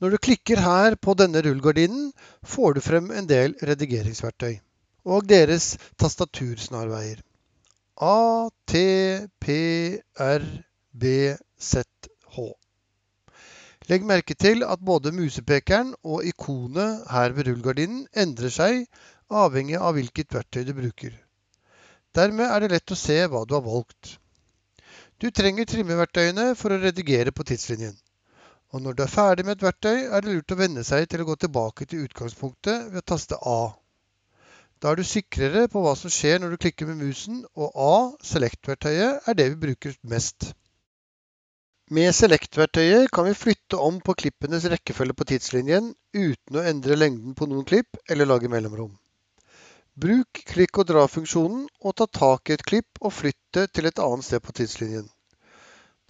Når du klikker her på denne rullegardinen, får du frem en del redigeringsverktøy og deres tastatursnarveier. A, T, P, R, B, Z, H. Legg merke til at både musepekeren og ikonet her ved rullegardinen endrer seg avhengig av hvilket verktøy du bruker. Dermed er det lett å se hva du har valgt. Du trenger trimmeverktøyene for å redigere på tidslinjen. Og når du er ferdig med et verktøy, er det lurt å venne seg til å gå tilbake til utgangspunktet ved å taste A. Da er du sikrere på hva som skjer når du klikker med musen, og A, select-verktøyet, er det vi bruker mest. Med select-verktøyet kan vi flytte om på klippenes rekkefølge på tidslinjen uten å endre lengden på noen klipp eller lage mellomrom. Bruk klikk og dra-funksjonen og ta tak i et klipp og flytt det til et annet sted på tidslinjen.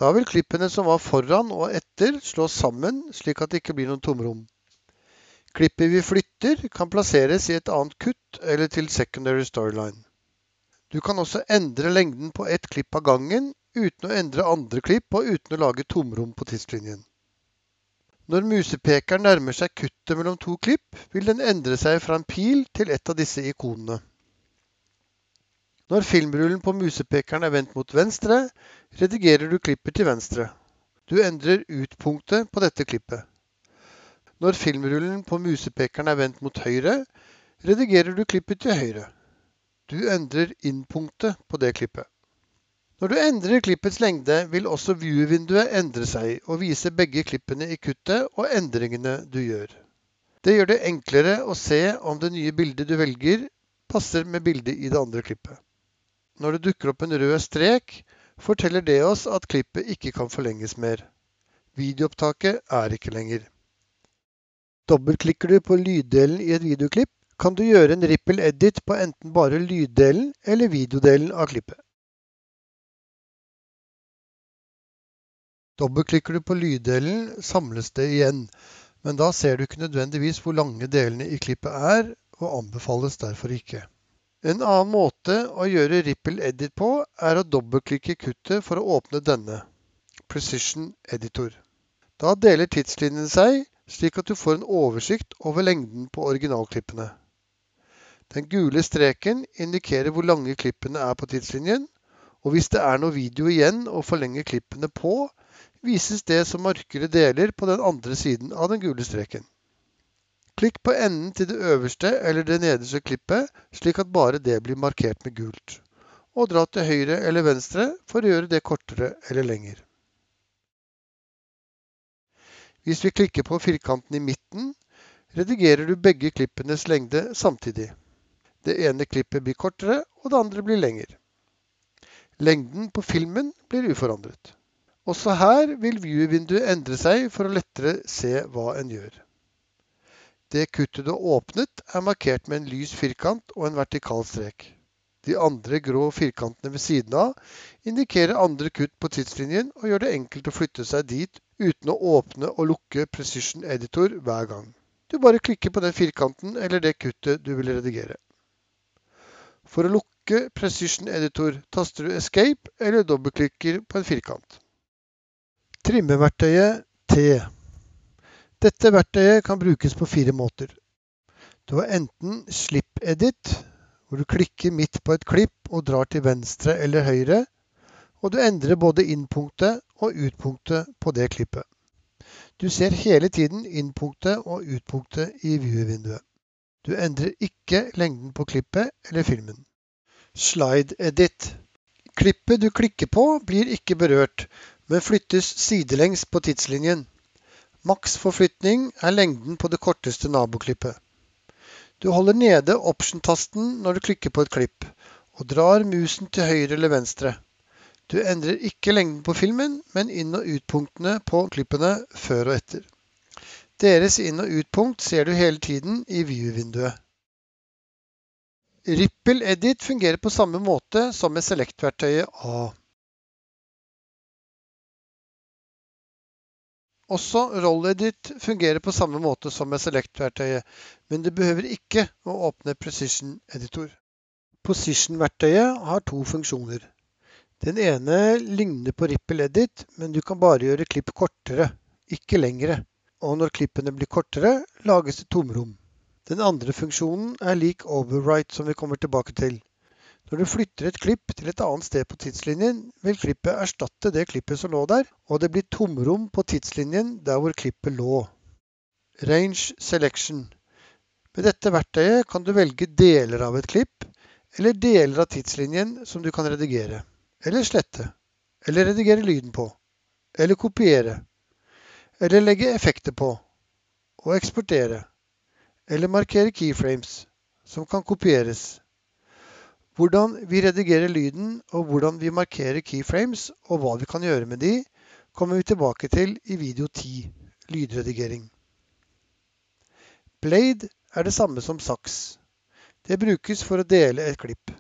Da vil klippene som var foran og etter slås sammen, slik at det ikke blir noen tomrom. Klippet vi flytter kan plasseres i et annet kutt eller til secondary storyline. Du kan også endre lengden på ett klipp av gangen uten å endre andre klipp og uten å lage tomrom på tidslinjen. Når musepekeren nærmer seg kuttet mellom to klipp, vil den endre seg fra en pil til et av disse ikonene. Når filmrullen på musepekeren er vendt mot venstre, redigerer du klippet til venstre. Du endrer utpunktet på dette klippet. Når filmrullen på musepekeren er vendt mot høyre, redigerer du klippet til høyre. Du endrer innpunktet på det klippet. Når du endrer klippets lengde, vil også view-vinduet endre seg og vise begge klippene i kuttet og endringene du gjør. Det gjør det enklere å se om det nye bildet du velger, passer med bildet i det andre klippet. Når det dukker opp en rød strek, forteller det oss at klippet ikke kan forlenges mer. Videoopptaket er ikke lenger. Dobbeltklikker du på lyddelen i et videoklipp, kan du gjøre en ripple edit på enten bare lyddelen eller videodelen av klippet. Dobbeltklikker du på lyddelen, samles det igjen, men da ser du ikke nødvendigvis hvor lange delene i klippet er, og anbefales derfor ikke. En annen måte å gjøre Ripple Edit på er å dobbeltklikke kuttet for å åpne denne, Precision Editor. Da deler tidslinjen seg, slik at du får en oversikt over lengden på originalklippene. Den gule streken indikerer hvor lange klippene er på tidslinjen, og hvis det er noe video igjen å forlenge klippene på, vises det som mørkere deler på den andre siden av den gule streken. Klikk på enden til det øverste eller det nederste klippet, slik at bare det blir markert med gult. Og dra til høyre eller venstre for å gjøre det kortere eller lenger. Hvis vi klikker på firkanten i midten, redigerer du begge klippenes lengde samtidig. Det ene klippet blir kortere, og det andre blir lengre. Lengden på filmen blir uforandret. Også her vil view-vinduet endre seg for å lettere se hva en gjør. Det kuttet du åpnet, er markert med en lys firkant og en vertikal strek. De andre grå firkantene ved siden av indikerer andre kutt på tidslinjen og gjør det enkelt å flytte seg dit uten å åpne og lukke Precision Editor hver gang. Du bare klikker på den firkanten eller det kuttet du vil redigere. For å lukke Precision Editor taster du Escape eller dobbeltklikker på en firkant. Trimmeverktøyet T dette verktøyet kan brukes på fire måter. Du har enten slip edit, hvor du klikker midt på et klipp og drar til venstre eller høyre, og du endrer både innpunktet og utpunktet på det klippet. Du ser hele tiden innpunktet og utpunktet i view-vinduet. Du endrer ikke lengden på klippet eller filmen. Slide edit. Klippet du klikker på blir ikke berørt, men flyttes sidelengs på tidslinjen. Maks forflytning er lengden på det korteste naboklippet. Du holder nede Option-tasten når du klikker på et klipp, og drar musen til høyre eller venstre. Du endrer ikke lengden på filmen, men inn- og utpunktene på klippene før og etter. Deres inn- og utpunkt ser du hele tiden i view-vinduet. Ripple Edit fungerer på samme måte som med Select-verktøyet A. Også RollEdit fungerer på samme måte som med Select-verktøyet, men du behøver ikke å åpne Precision Editor. Position-verktøyet har to funksjoner. Den ene ligner på Ripple Edit, men du kan bare gjøre klipp kortere, ikke lengre. og når klippene blir kortere, lages det tomrom. Den andre funksjonen er lik overwrite, som vi kommer tilbake til. Når du flytter et klipp til et annet sted på tidslinjen, vil klippet erstatte det klippet som lå der, og det blir tomrom på tidslinjen der hvor klippet lå. Range Selection. Med dette verktøyet kan du velge deler av et klipp, eller deler av tidslinjen som du kan redigere, eller slette, eller redigere lyden på, eller kopiere, eller legge effekter på, og eksportere, eller markere keyframes, som kan kopieres. Hvordan vi redigerer lyden, og hvordan vi markerer keyframes, og hva vi kan gjøre med de, kommer vi tilbake til i video 10, lydredigering. Blade er det samme som saks. Det brukes for å dele et klipp.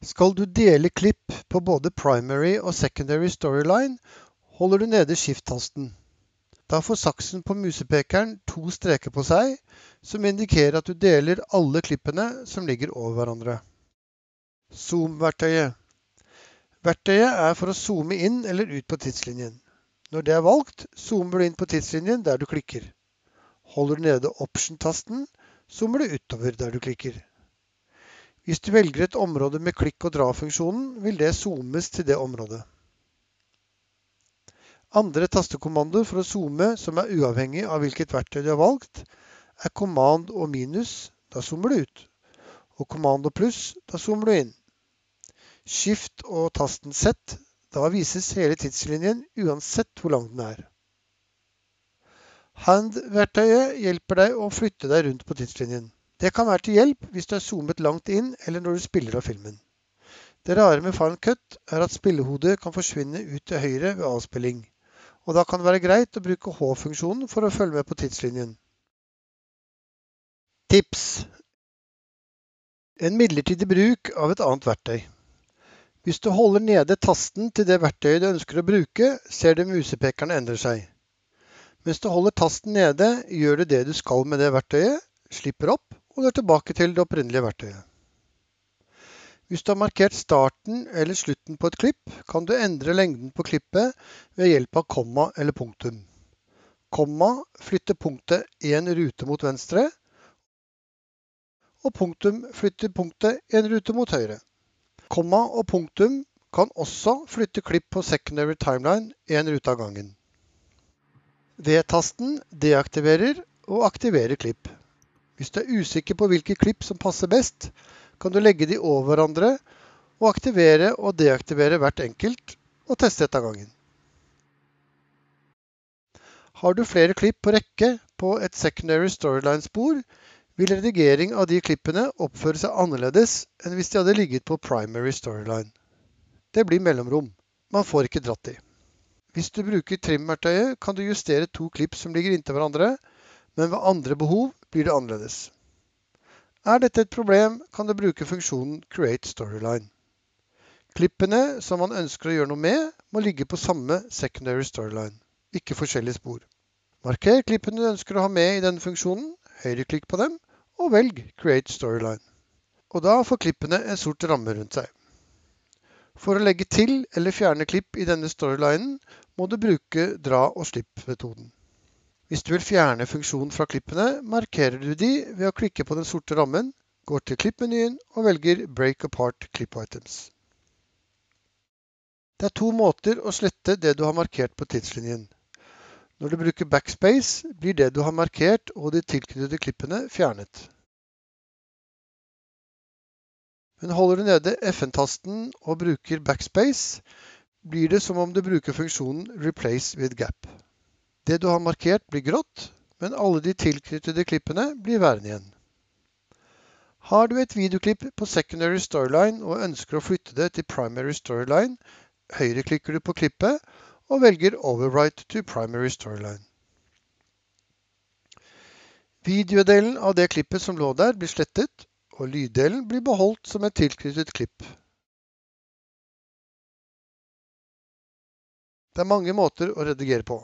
Skal du dele klipp på både primary og secondary storyline, holder du nede skift-tasten. Da får saksen på musepekeren to streker på seg, som indikerer at du deler alle klippene som ligger over hverandre. Zoom-verktøyet. Verktøyet er for å zoome inn eller ut på tidslinjen. Når det er valgt, zoomer du inn på tidslinjen der du klikker. Holder du nede Option-tasten, zoomer du utover der du klikker. Hvis du velger et område med klikk og dra-funksjonen, vil det zoomes til det området. Andre tastekommandoer for å zoome som er uavhengig av hvilket verktøy du har valgt, er command og minus, da zoomer du ut, og command og pluss, da zoomer du inn. Skift og tasten Z, da vises hele tidslinjen uansett hvor lang den er. Hand-verktøyet hjelper deg å flytte deg rundt på tidslinjen. Det kan være til hjelp hvis du er zoomet langt inn, eller når du spiller av filmen. Det rare med Final Cut er at spillehodet kan forsvinne ut til høyre ved avspilling, og da kan det være greit å bruke H-funksjonen for å følge med på tidslinjen. Tips En midlertidig bruk av et annet verktøy. Hvis du holder nede tasten til det verktøyet du ønsker å bruke, ser du musepekeren endre seg. Mens du holder tasten nede, gjør du det du skal med det verktøyet, slipper opp, og du er tilbake til det opprinnelige verktøyet. Hvis du har markert starten eller slutten på et klipp, kan du endre lengden på klippet ved hjelp av komma eller punktum. Komma flytter punktet én rute mot venstre, og punktum flytter punktet én rute mot høyre. Komma og punktum kan også flytte klipp på secondary timeline én rute av gangen. V-tasten deaktiverer og aktiverer klipp. Hvis du er usikker på hvilke klipp som passer best, kan du legge de over hverandre og aktivere og deaktivere hvert enkelt og teste ett av gangen. Har du flere klipp på rekke på et secondary storyline-spor, vil redigering av de klippene oppføre seg annerledes enn hvis de hadde ligget på primary storyline. Det blir mellomrom. Man får ikke dratt de. Hvis du bruker trim-verktøyet, kan du justere to klipp som ligger inntil hverandre, men ved andre behov blir det annerledes. Er dette et problem, kan du bruke funksjonen Create Storyline. Klippene som man ønsker å gjøre noe med, må ligge på samme secondary storyline, ikke forskjellige spor. Marker klippene du ønsker å ha med i denne funksjonen, høyreklikk på dem, og velg Create Storyline. Og da får klippene en sort ramme rundt seg. For å legge til eller fjerne klipp i denne storylinen, må du bruke dra og slipp-metoden. Hvis du vil fjerne funksjonen fra klippene, markerer du de ved å klikke på den sorte rammen, går til klippmenyen og velger Break apart clip items. Det er to måter å slette det du har markert på tidslinjen. Når du bruker backspace, blir det du har markert og de tilknyttede klippene fjernet. Men holder du nede FN-tasten og bruker backspace, blir det som om du bruker funksjonen replace with gap. Det du har markert blir grått, men alle de tilknyttede klippene blir værende igjen. Har du et videoklipp på secondary storyline og ønsker å flytte det til primary storyline, høyreklikker du på klippet og velger overwrite to primary storyline. Videodelen av det klippet som lå der, blir slettet, og lyddelen blir beholdt som et tilknyttet klipp. Det er mange måter å redigere på.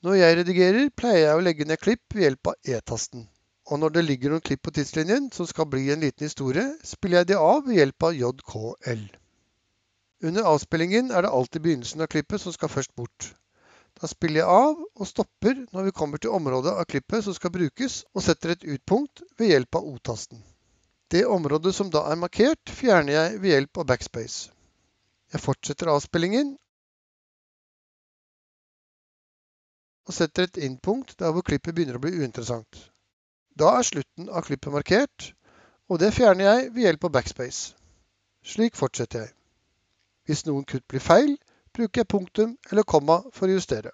Når jeg redigerer, pleier jeg å legge ned klipp ved hjelp av E-tasten. Og når det ligger noen klipp på tidslinjen som skal bli en liten historie, spiller jeg de av ved hjelp av JKL. Under avspillingen er det alltid begynnelsen av klippet som skal først bort. Da spiller jeg av og stopper når vi kommer til området av klippet som skal brukes, og setter et utpunkt ved hjelp av O-tasten. Det området som da er markert, fjerner jeg ved hjelp av backspace. Jeg fortsetter avspillingen og setter et inn-punkt der hvor klippet begynner å bli uinteressant. Da er slutten av klippet markert, og det fjerner jeg ved hjelp av backspace. Slik fortsetter jeg. Hvis noen kutt blir feil, bruker jeg punktum eller komma for å justere.